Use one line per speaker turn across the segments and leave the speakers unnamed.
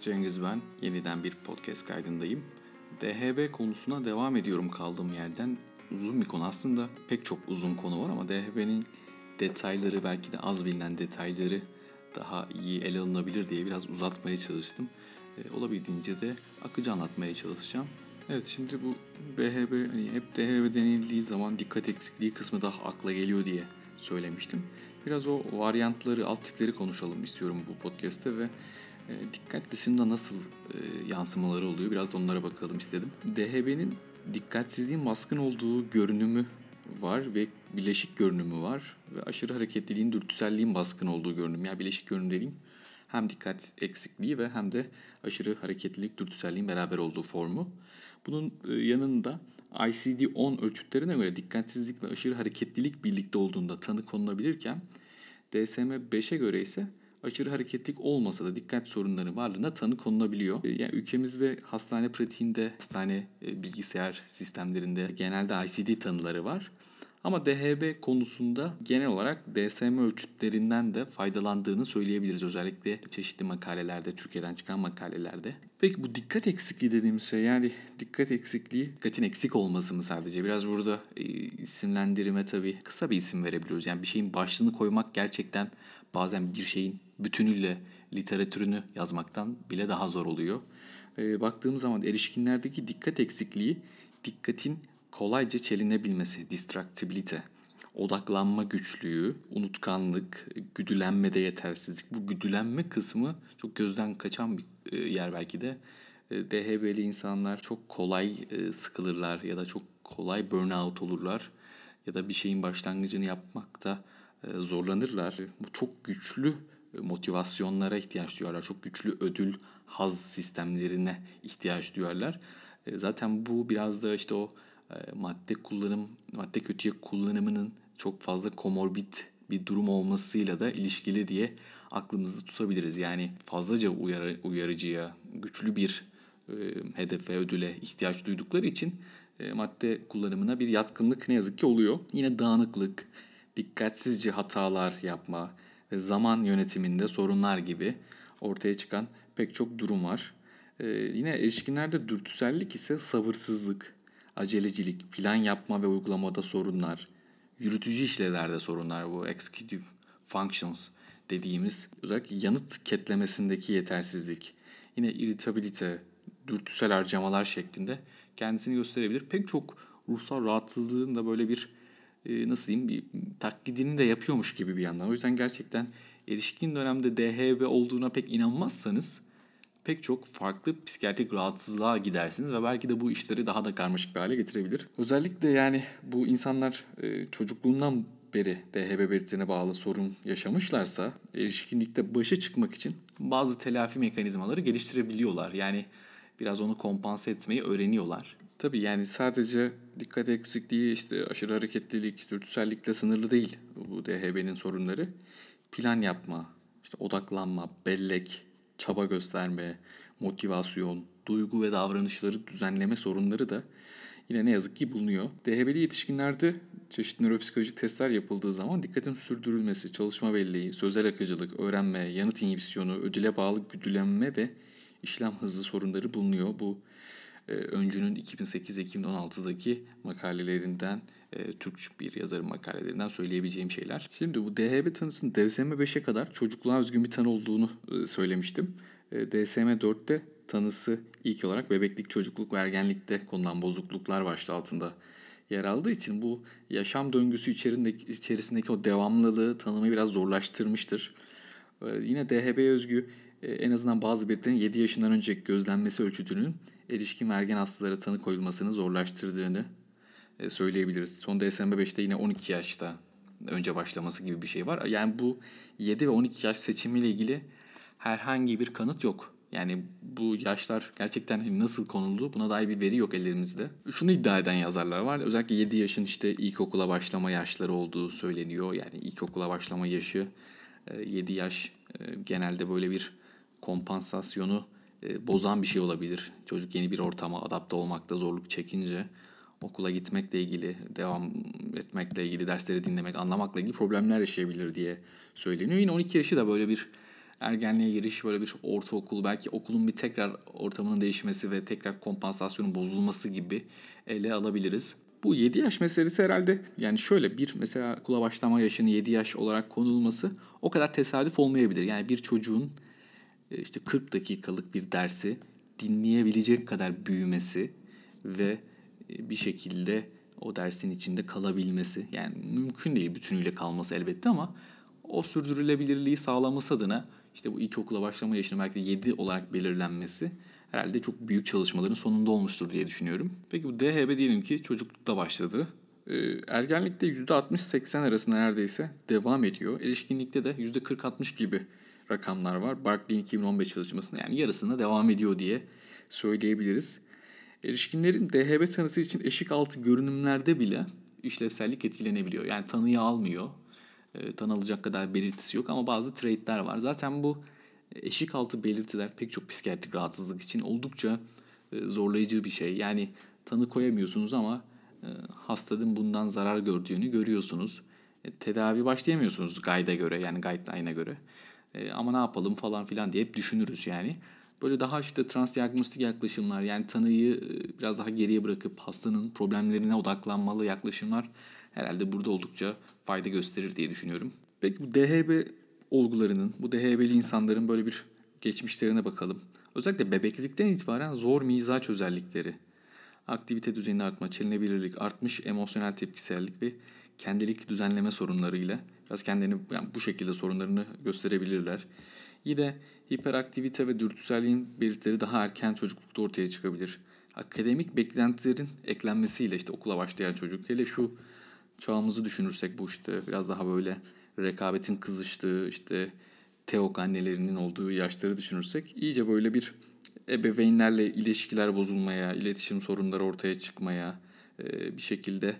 Cengiz ben. Yeniden bir podcast kaydındayım. DHB konusuna devam ediyorum kaldığım yerden. Uzun bir konu aslında pek çok uzun konu var ama DHB'nin detayları belki de az bilinen detayları daha iyi ele alınabilir diye biraz uzatmaya çalıştım. E, olabildiğince de akıcı anlatmaya çalışacağım. Evet şimdi bu DHB hani hep DHB denildiği zaman dikkat eksikliği kısmı daha akla geliyor diye söylemiştim. Biraz o varyantları, alt tipleri konuşalım istiyorum bu podcast'te ve dikkat dışında nasıl e, yansımaları oluyor biraz da onlara bakalım istedim. DHB'nin dikkatsizliğin baskın olduğu görünümü var ve bileşik görünümü var ve aşırı hareketliliğin, dürtüselliğin baskın olduğu görünüm. Yani bileşik görünüm dediğim hem dikkat eksikliği ve hem de aşırı hareketlilik, dürtüselliğin beraber olduğu formu. Bunun e, yanında ICD-10 ölçütlerine göre dikkatsizlik ve aşırı hareketlilik birlikte olduğunda tanı konulabilirken DSM-5'e göre ise aşırı hareketlilik olmasa da dikkat sorunları varlığına tanı konulabiliyor. E, yani ülkemizde hastane pratiğinde, hastane e, bilgisayar sistemlerinde genelde ICD tanıları var. Ama DHB konusunda genel olarak DSM ölçütlerinden de faydalandığını söyleyebiliriz. Özellikle çeşitli makalelerde, Türkiye'den çıkan makalelerde. Peki bu dikkat eksikliği dediğimiz şey yani dikkat eksikliği, dikkatin eksik olması mı sadece? Biraz burada e, isimlendirme tabii kısa bir isim verebiliyoruz. Yani bir şeyin başlığını koymak gerçekten bazen bir şeyin bütünüyle literatürünü yazmaktan bile daha zor oluyor. E, baktığımız zaman erişkinlerdeki dikkat eksikliği dikkatin kolayca çelinebilmesi, distractibility, odaklanma güçlüğü, unutkanlık, güdülenmede yetersizlik. Bu güdülenme kısmı çok gözden kaçan bir e, yer belki de. E, DHB'li insanlar çok kolay e, sıkılırlar ya da çok kolay burnout olurlar ya da bir şeyin başlangıcını yapmakta zorlanırlar. Bu çok güçlü motivasyonlara ihtiyaç duyarlar. Çok güçlü ödül, haz sistemlerine ihtiyaç duyarlar. Zaten bu biraz da işte o e, madde kullanım, madde kötüye kullanımının çok fazla komorbid bir durum olmasıyla da ilişkili diye aklımızda tutabiliriz. Yani fazlaca uyarı, uyarıcıya, güçlü bir e, hedefe, ödüle ihtiyaç duydukları için e, madde kullanımına bir yatkınlık ne yazık ki oluyor. Yine dağınıklık, dikkatsizce hatalar yapma ve zaman yönetiminde sorunlar gibi ortaya çıkan pek çok durum var. E, yine erişkinlerde dürtüsellik ise sabırsızlık, acelecilik, plan yapma ve uygulamada sorunlar, yürütücü işlevlerde sorunlar bu executive functions dediğimiz özellikle yanıt ketlemesindeki yetersizlik, yine irritabilite, dürtüsel harcamalar şeklinde kendisini gösterebilir. Pek çok ruhsal rahatsızlığın da böyle bir e, nasıl diyeyim bir taklidini de yapıyormuş gibi bir yandan. O yüzden gerçekten erişkin dönemde DHB olduğuna pek inanmazsanız pek çok farklı psikiyatrik rahatsızlığa gidersiniz ve belki de bu işleri daha da karmaşık bir hale getirebilir. Özellikle yani bu insanlar e, çocukluğundan beri DHB belirtilerine bağlı sorun yaşamışlarsa erişkinlikte başa çıkmak için bazı telafi mekanizmaları geliştirebiliyorlar. Yani biraz onu kompanse etmeyi öğreniyorlar. Tabii yani sadece dikkat eksikliği, işte aşırı hareketlilik, dürtüsellikle sınırlı değil bu DHB'nin sorunları. Plan yapma, işte odaklanma, bellek, çaba gösterme, motivasyon, duygu ve davranışları düzenleme sorunları da yine ne yazık ki bulunuyor. DHB'li yetişkinlerde çeşitli nöropsikolojik testler yapıldığı zaman dikkatin sürdürülmesi, çalışma belleği, sözel akıcılık, öğrenme, yanıt inhibisyonu, ödüle bağlı güdülenme ve işlem hızı sorunları bulunuyor. Bu Öncü'nün 2008-2016'daki makalelerinden e, Türkçü bir yazarın makalelerinden söyleyebileceğim şeyler. Şimdi bu DHB tanısının DSM-5'e kadar çocukluğa özgün bir tanı olduğunu e, söylemiştim. E, DSM-4'te tanısı ilk olarak bebeklik, çocukluk ve ergenlikte konulan bozukluklar başlığı altında yer aldığı için bu yaşam döngüsü içerisindeki, içerisindeki o devamlılığı tanımayı biraz zorlaştırmıştır. Yine DHB'ye özgü en azından bazı belirtilerin 7 yaşından önceki gözlenmesi ölçütünün erişkin ergen hastalara tanı koyulmasını zorlaştırdığını e, söyleyebiliriz. Son DSM-5'te yine 12 yaşta önce başlaması gibi bir şey var. Yani bu 7 ve 12 yaş seçimiyle ilgili herhangi bir kanıt yok. Yani bu yaşlar gerçekten nasıl konuldu buna dair bir veri yok ellerimizde. Şunu iddia eden yazarlar var. Özellikle 7 yaşın işte ilkokula başlama yaşları olduğu söyleniyor. Yani ilkokula başlama yaşı 7 e, yaş e, genelde böyle bir kompansasyonu bozan bir şey olabilir. Çocuk yeni bir ortama adapte olmakta zorluk çekince okula gitmekle ilgili, devam etmekle ilgili, dersleri dinlemek, anlamakla ilgili problemler yaşayabilir diye söyleniyor. Yine 12 yaşı da böyle bir ergenliğe giriş böyle bir ortaokul belki okulun bir tekrar ortamının değişmesi ve tekrar kompansasyonun bozulması gibi ele alabiliriz. Bu 7 yaş meselesi herhalde yani şöyle bir mesela okula başlama yaşının 7 yaş olarak konulması o kadar tesadüf olmayabilir. Yani bir çocuğun e, işte 40 dakikalık bir dersi dinleyebilecek kadar büyümesi ve e, bir şekilde o dersin içinde kalabilmesi. Yani mümkün değil bütünüyle kalması elbette ama o sürdürülebilirliği sağlaması adına işte bu ilkokula başlama yaşının belki de 7 olarak belirlenmesi herhalde çok büyük çalışmaların sonunda olmuştur diye düşünüyorum. Peki bu DHB diyelim ki çocuklukta başladı. Ee, ergenlikte %60-80 arasında neredeyse devam ediyor. Erişkinlikte de %40-60 gibi rakamlar var. Barclay'in 2015 çalışmasında yani yarısında devam ediyor diye söyleyebiliriz. Erişkinlerin DHB tanısı için eşik altı görünümlerde bile işlevsellik etkilenebiliyor. Yani tanıyı almıyor. E, tanılacak kadar belirtisi yok ama bazı traitler var. Zaten bu eşik altı belirtiler pek çok psikiyatrik rahatsızlık için oldukça e, zorlayıcı bir şey. Yani tanı koyamıyorsunuz ama e, hastanın bundan zarar gördüğünü görüyorsunuz. E, tedavi başlayamıyorsunuz guide'e göre yani guideline'a göre. E, ama ne yapalım falan filan diye hep düşünürüz yani. Böyle daha işte transdiagnostik yaklaşımlar yani tanıyı e, biraz daha geriye bırakıp hastanın problemlerine odaklanmalı yaklaşımlar herhalde burada oldukça fayda gösterir diye düşünüyorum. Peki bu DHB olgularının, bu DHB'li insanların böyle bir geçmişlerine bakalım. Özellikle bebeklikten itibaren zor mizaç özellikleri, aktivite düzeyinin artma, çelinebilirlik, artmış emosyonel tepkisellik ve kendilik düzenleme sorunlarıyla biraz kendilerini yani bu şekilde sorunlarını gösterebilirler. Yine hiperaktivite ve dürtüselliğin belirtileri daha erken çocuklukta ortaya çıkabilir. Akademik beklentilerin eklenmesiyle işte okula başlayan çocuk hele şu çağımızı düşünürsek bu işte biraz daha böyle rekabetin kızıştığı işte teok annelerinin olduğu yaşları düşünürsek iyice böyle bir ebeveynlerle ilişkiler bozulmaya, iletişim sorunları ortaya çıkmaya, bir şekilde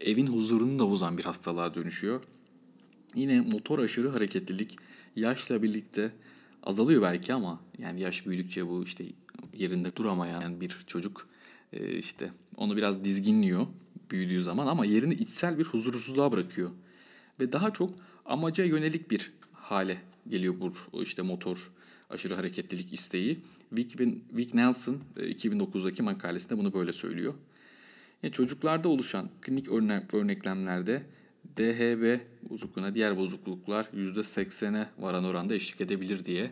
evin huzurunu da bozan bir hastalığa dönüşüyor. Yine motor aşırı hareketlilik yaşla birlikte azalıyor belki ama yani yaş büyüdükçe bu işte yerinde duramayan bir çocuk e, işte onu biraz dizginliyor büyüdüğü zaman ama yerini içsel bir huzursuzluğa bırakıyor. Ve daha çok amaca yönelik bir hale geliyor bu işte motor aşırı hareketlilik isteği. Vic, Vic Nelson 2009'daki e, makalesinde bunu böyle söylüyor. Yani çocuklarda oluşan klinik örnek, örneklemlerde DHB bozukluğuna diğer bozukluklar %80'e varan oranda eşlik edebilir diye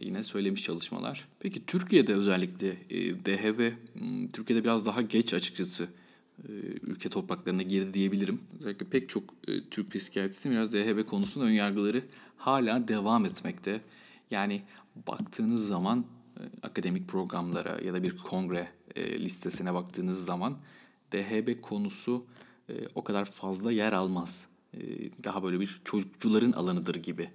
yine söylemiş çalışmalar. Peki Türkiye'de özellikle e, DHB hmm, Türkiye'de biraz daha geç açıkçası e, ülke topraklarına girdi diyebilirim. Özellikle pek çok e, Türk psikiyatrisi biraz DHB konusunda önyargıları hala devam etmekte. Yani baktığınız zaman akademik programlara ya da bir kongre listesine baktığınız zaman DHB konusu o kadar fazla yer almaz. Daha böyle bir çocukçuların alanıdır gibi.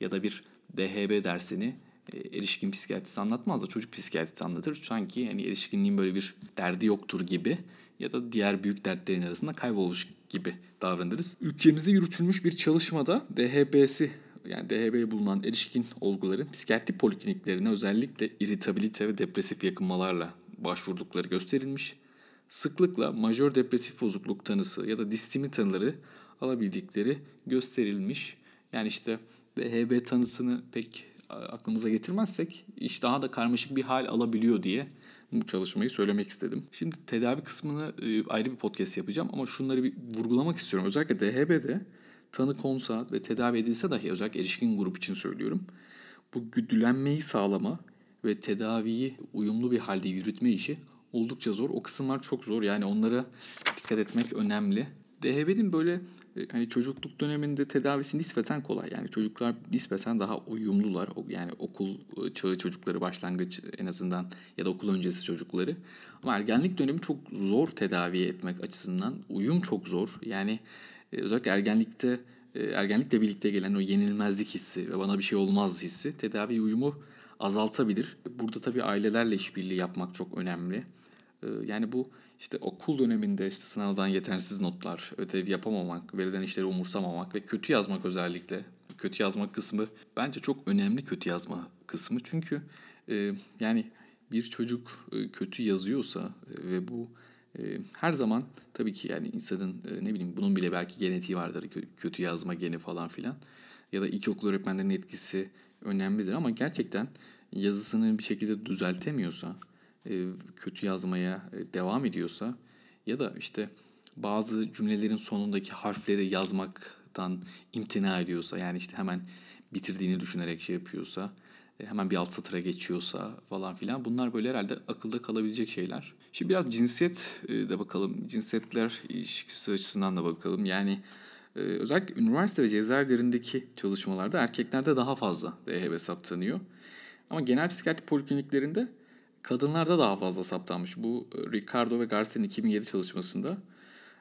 Ya da bir DHB dersini e, erişkin psikiyatrisi anlatmaz da çocuk psikiyatrisi anlatır. Sanki yani erişkinliğin böyle bir derdi yoktur gibi ya da diğer büyük dertlerin arasında kaybolmuş gibi davranırız. Ülkemizde yürütülmüş bir çalışmada DHB'si yani DHB bulunan erişkin olguların psikiyatri polikliniklerine özellikle iritabilite ve depresif yakınmalarla başvurdukları gösterilmiş. Sıklıkla majör depresif bozukluk tanısı ya da distimi tanıları alabildikleri gösterilmiş. Yani işte DHB tanısını pek aklımıza getirmezsek iş daha da karmaşık bir hal alabiliyor diye bu çalışmayı söylemek istedim. Şimdi tedavi kısmını e, ayrı bir podcast yapacağım ama şunları bir vurgulamak istiyorum. Özellikle DHB'de tanı konsa ve tedavi edilse dahi özellikle erişkin grup için söylüyorum. Bu güdülenmeyi sağlama ve tedaviyi uyumlu bir halde yürütme işi oldukça zor. O kısımlar çok zor. Yani onlara dikkat etmek önemli. DHB'nin böyle hani çocukluk döneminde tedavisi nispeten kolay. Yani çocuklar nispeten daha uyumlular. Yani okul e, çağı çocukları başlangıç en azından ya da okul öncesi çocukları. Ama ergenlik dönemi çok zor tedavi etmek açısından. Uyum çok zor. Yani e, özellikle ergenlikte ergenlikle birlikte gelen o yenilmezlik hissi ve bana bir şey olmaz hissi tedavi uyumu azaltabilir. Burada tabii ailelerle işbirliği yapmak çok önemli. Yani bu işte okul döneminde işte sınavdan yetersiz notlar, ödev yapamamak, verilen işleri umursamamak ve kötü yazmak özellikle. Kötü yazmak kısmı bence çok önemli kötü yazma kısmı. Çünkü e, yani bir çocuk e, kötü yazıyorsa e, ve bu her zaman tabii ki yani insanın ne bileyim bunun bile belki genetiği vardır kötü yazma geni falan filan. Ya da ilkokul öğretmenlerinin etkisi önemlidir ama gerçekten yazısını bir şekilde düzeltemiyorsa, kötü yazmaya e, devam ediyorsa ya da işte bazı cümlelerin sonundaki harfleri yazmaktan imtina ediyorsa yani işte hemen bitirdiğini düşünerek şey yapıyorsa e, hemen bir alt satıra geçiyorsa falan filan bunlar böyle herhalde akılda kalabilecek şeyler. Şimdi biraz cinsiyet de bakalım. Cinsiyetler ilişkisi açısından da bakalım. Yani özellikle üniversite ve cezaevlerindeki çalışmalarda erkeklerde daha fazla DHB saptanıyor. Ama genel psikiyatri polikliniklerinde kadınlarda daha fazla saptanmış. Bu e, Ricardo ve Garcia'nın 2007 çalışmasında.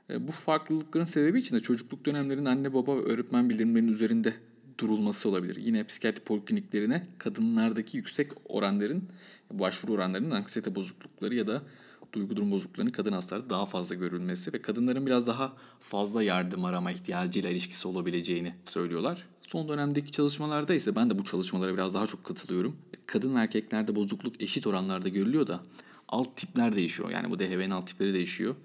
E, bu farklılıkların sebebi için de çocukluk dönemlerinin anne baba ve öğretmen bildirimlerinin üzerinde durulması olabilir. Yine psikiyatri polikliniklerine kadınlardaki yüksek oranların, başvuru oranlarının anksiyete bozuklukları ya da duygu durum bozukluklarının kadın hastalarda daha fazla görülmesi ve kadınların biraz daha fazla yardım arama ihtiyacıyla ilişkisi olabileceğini söylüyorlar. Son dönemdeki çalışmalarda ise ben de bu çalışmalara biraz daha çok katılıyorum. Kadın erkeklerde bozukluk eşit oranlarda görülüyor da alt tipler değişiyor. Yani bu DHB'nin alt tipleri değişiyor.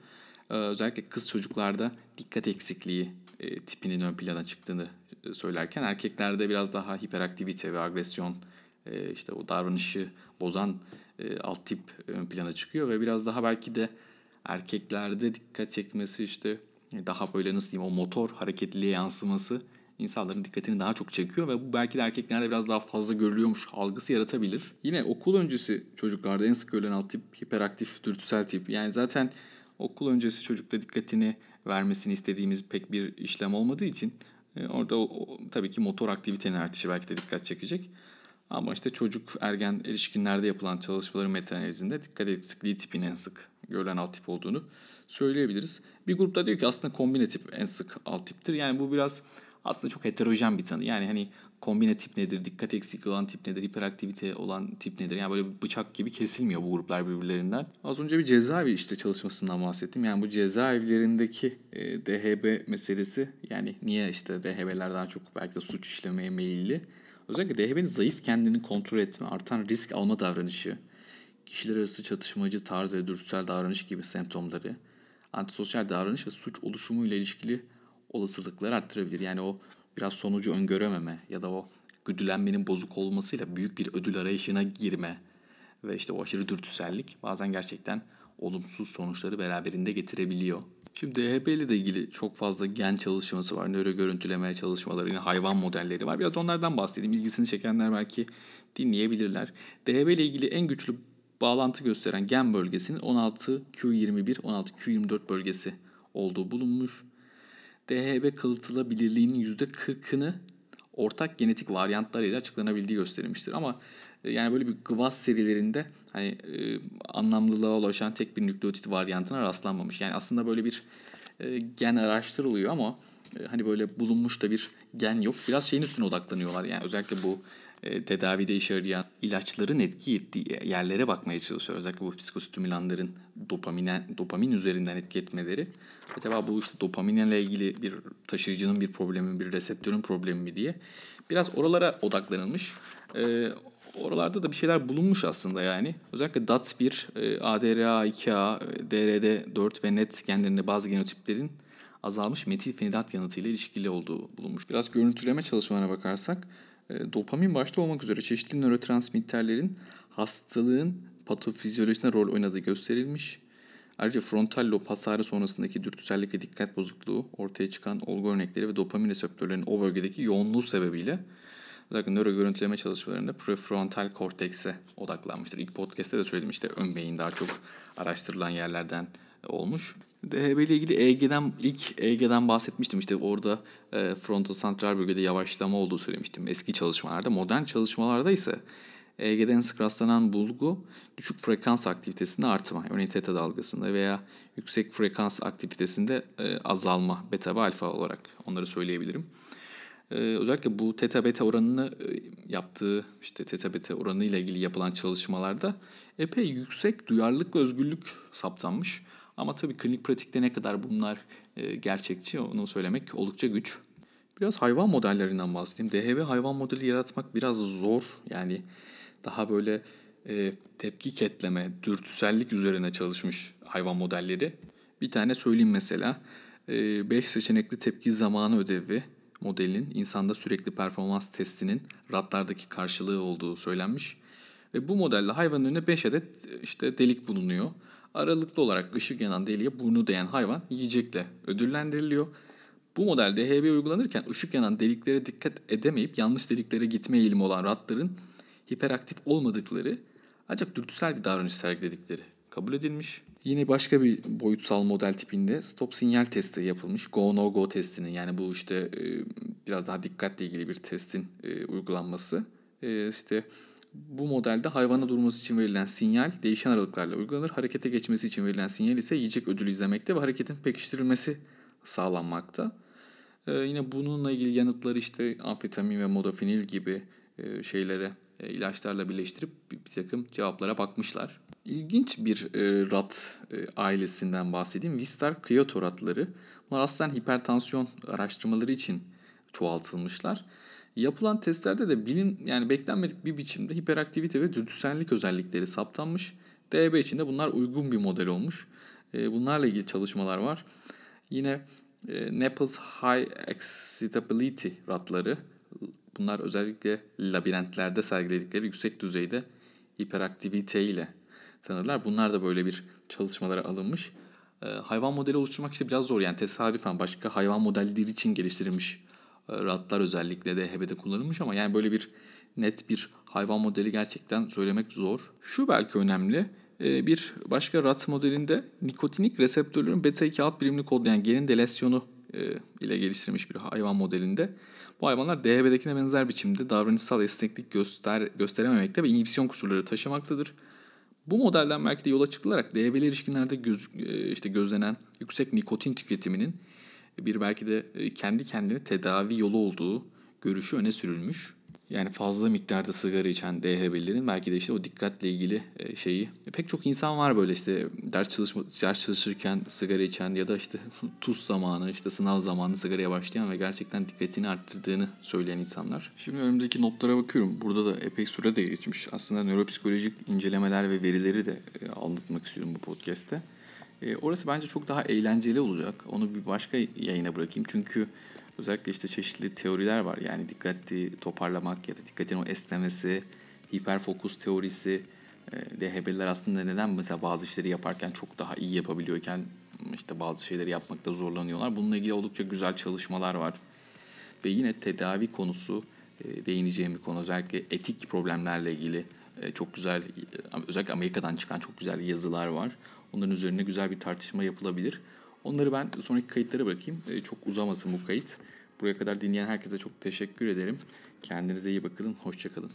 Ee, özellikle kız çocuklarda dikkat eksikliği e, tipinin ön plana çıktığını e, söylerken erkeklerde biraz daha hiperaktivite ve agresyon e, işte o davranışı bozan alt tip ön plana çıkıyor ve biraz daha belki de erkeklerde dikkat çekmesi işte daha böyle nasıl diyeyim o motor hareketliliğe yansıması insanların dikkatini daha çok çekiyor ve bu belki de erkeklerde biraz daha fazla görülüyormuş algısı yaratabilir. Yine okul öncesi çocuklarda en sık görülen alt tip hiperaktif dürtüsel tip. Yani zaten okul öncesi çocukta dikkatini vermesini istediğimiz pek bir işlem olmadığı için e, orada o, o, tabii ki motor aktivitenin artışı belki de dikkat çekecek. Ama işte çocuk, ergen, erişkinlerde yapılan çalışmaların meta-analizinde dikkat eksikliği tipinin en sık görülen alt tip olduğunu söyleyebiliriz. Bir grupta diyor ki aslında kombine tip en sık alt tiptir. Yani bu biraz aslında çok heterojen bir tanı. Yani hani kombine tip nedir, dikkat eksikliği olan tip nedir, hiperaktivite olan tip nedir? Yani böyle bıçak gibi kesilmiyor bu gruplar birbirlerinden. Az önce bir cezaevi işte çalışmasından bahsettim. Yani bu cezaevlerindeki e, DHB meselesi yani niye işte DHB'ler daha çok belki de suç işlemeye meyilli? Özellikle DHB'nin zayıf kendini kontrol etme, artan risk alma davranışı, kişiler arası çatışmacı tarz ve dürtüsel davranış gibi semptomları, antisosyal davranış ve suç oluşumuyla ilişkili olasılıkları arttırabilir. Yani o biraz sonucu öngörememe ya da o güdülenmenin bozuk olmasıyla büyük bir ödül arayışına girme ve işte o aşırı dürtüsellik bazen gerçekten olumsuz sonuçları beraberinde getirebiliyor. Şimdi DHB ile de ilgili çok fazla gen çalışması var. Nöro görüntüleme çalışmaları, yine hayvan modelleri var. Biraz onlardan bahsedeyim. İlgisini çekenler belki dinleyebilirler. DHB ile ilgili en güçlü bağlantı gösteren gen bölgesinin 16Q21, 16Q24 bölgesi olduğu bulunmuş. DHB kalıtılabilirliğinin %40'ını ortak genetik varyantlar ile açıklanabildiği gösterilmiştir. Ama e, yani böyle bir GWAS serilerinde hani e, anlamlılığa ulaşan tek bir nükleotit varyantına rastlanmamış. Yani aslında böyle bir e, gen araştırılıyor ama e, hani böyle bulunmuş da bir gen yok. Biraz şeyin üstüne odaklanıyorlar. Yani özellikle bu tedavide işe yarayan ilaçların etki ettiği yerlere bakmaya çalışıyor. Özellikle bu psikostimülanların dopamine, dopamin üzerinden etki etmeleri. Acaba bu işte dopaminle ilgili bir taşıyıcının bir problemi, bir reseptörün problemi mi diye. Biraz oralara odaklanılmış. E, oralarda da bir şeyler bulunmuş aslında yani. Özellikle DAT1, e, ADRA2A, DRD4 ve NET genlerinde bazı genotiplerin azalmış metilfenidat yanıtıyla ilişkili olduğu bulunmuş. Biraz görüntüleme çalışmalarına bakarsak e, dopamin başta olmak üzere çeşitli nörotransmitterlerin hastalığın patofizyolojisine rol oynadığı gösterilmiş. Ayrıca frontal lob hasarı sonrasındaki dürtüsellik ve dikkat bozukluğu ortaya çıkan olgu örnekleri ve dopamin reseptörlerinin o bölgedeki yoğunluğu sebebiyle özellikle nöro görüntüleme çalışmalarında prefrontal kortekse odaklanmıştır. İlk podcast'te de söyledim işte ön beyin daha çok araştırılan yerlerden olmuş. DHB ile ilgili EEG'den ilk EEG'den bahsetmiştim. İşte orada e, frontosantral bölgede yavaşlama olduğu söylemiştim eski çalışmalarda. Modern çalışmalarda ise EEG'den sık rastlanan bulgu düşük frekans aktivitesinde artma. Örneğin teta dalgasında veya yüksek frekans aktivitesinde e, azalma beta ve alfa olarak onları söyleyebilirim. Ee, özellikle bu teta beta oranını e, yaptığı işte teta beta oranı ile ilgili yapılan çalışmalarda epey yüksek duyarlılık ve özgürlük saptanmış. Ama tabii klinik pratikte ne kadar bunlar e, gerçekçi onu söylemek oldukça güç. Biraz hayvan modellerinden bahsedeyim. DHB hayvan modeli yaratmak biraz zor. Yani daha böyle e, tepki ketleme, dürtüsellik üzerine çalışmış hayvan modelleri. Bir tane söyleyeyim mesela. 5 e, seçenekli tepki zamanı ödevi modelinin insanda sürekli performans testinin ratlardaki karşılığı olduğu söylenmiş. Ve bu modelde hayvanın önüne 5 adet işte delik bulunuyor. Aralıklı olarak ışık yanan deliğe burnu değen hayvan yiyecekle ödüllendiriliyor. Bu model DHB uygulanırken ışık yanan deliklere dikkat edemeyip yanlış deliklere gitme eğilimi olan ratların hiperaktif olmadıkları ancak dürtüsel bir davranış sergiledikleri kabul edilmiş. Yine başka bir boyutsal model tipinde stop sinyal testi yapılmış. Go no go testinin yani bu işte biraz daha dikkatle ilgili bir testin uygulanması. İşte bu modelde hayvana durması için verilen sinyal değişen aralıklarla uygulanır. Harekete geçmesi için verilen sinyal ise yiyecek ödülü izlemekte ve hareketin pekiştirilmesi sağlanmakta. Ee, yine bununla ilgili yanıtları işte amfetamin ve modafinil gibi e, şeylere e, ilaçlarla birleştirip bir, bir takım cevaplara bakmışlar. İlginç bir e, rat e, ailesinden bahsedeyim. Wistar Kyoto ratları. Bunlar aslında hipertansiyon araştırmaları için çoğaltılmışlar. Yapılan testlerde de bilim yani beklenmedik bir biçimde hiperaktivite ve dürtüsellik özellikleri saptanmış. DB için de bunlar uygun bir model olmuş. E, bunlarla ilgili çalışmalar var. Yine e, Naples High Excitability ratları bunlar özellikle labirentlerde sergiledikleri yüksek düzeyde hiperaktivite ile tanırlar. Bunlar da böyle bir çalışmalara alınmış. E, hayvan modeli oluşturmak işte biraz zor yani tesadüfen başka hayvan modelleri için geliştirilmiş ratlar özellikle de HB'de kullanılmış ama yani böyle bir net bir hayvan modeli gerçekten söylemek zor. Şu belki önemli. E, bir başka rat modelinde nikotinik reseptörlerin beta-2 alt birimini kodlayan genin delesyonu e, ile geliştirilmiş bir hayvan modelinde. Bu hayvanlar DHB'dekine benzer biçimde davranışsal esneklik göster gösterememekte ve inhibisyon kusurları taşımaktadır. Bu modelden belki de yola çıkılarak DHB'li erişkinlerde göz, işte gözlenen yüksek nikotin tüketiminin bir belki de e, kendi kendine tedavi yolu olduğu görüşü öne sürülmüş. Yani fazla miktarda sigara içen DHB'lilerin belki de işte o dikkatle ilgili e, şeyi. Pek çok insan var böyle işte ders çalışma ders çalışırken sigara içen ya da işte tuz zamanı, işte sınav zamanı sigaraya başlayan ve gerçekten dikkatini arttırdığını söyleyen insanlar. Şimdi önümdeki notlara bakıyorum. Burada da epey süre de geçmiş. Aslında nöropsikolojik incelemeler ve verileri de e, anlatmak istiyorum bu podcast'te. E, orası bence çok daha eğlenceli olacak. Onu bir başka yayına bırakayım. Çünkü özellikle işte çeşitli teoriler var. Yani dikkatli toparlamak ya da dikkatin o esnemesi, hiperfokus teorisi. E, DHB'liler aslında neden mesela bazı işleri yaparken çok daha iyi yapabiliyorken işte bazı şeyleri yapmakta zorlanıyorlar. Bununla ilgili oldukça güzel çalışmalar var. Ve yine tedavi konusu e, değineceğim bir konu. Özellikle etik problemlerle ilgili e, çok güzel, özellikle Amerika'dan çıkan çok güzel yazılar var. Onların üzerine güzel bir tartışma yapılabilir. Onları ben sonraki kayıtlara bırakayım. E, çok uzamasın bu kayıt. Buraya kadar dinleyen herkese çok teşekkür ederim. Kendinize iyi bakın. Hoşçakalın.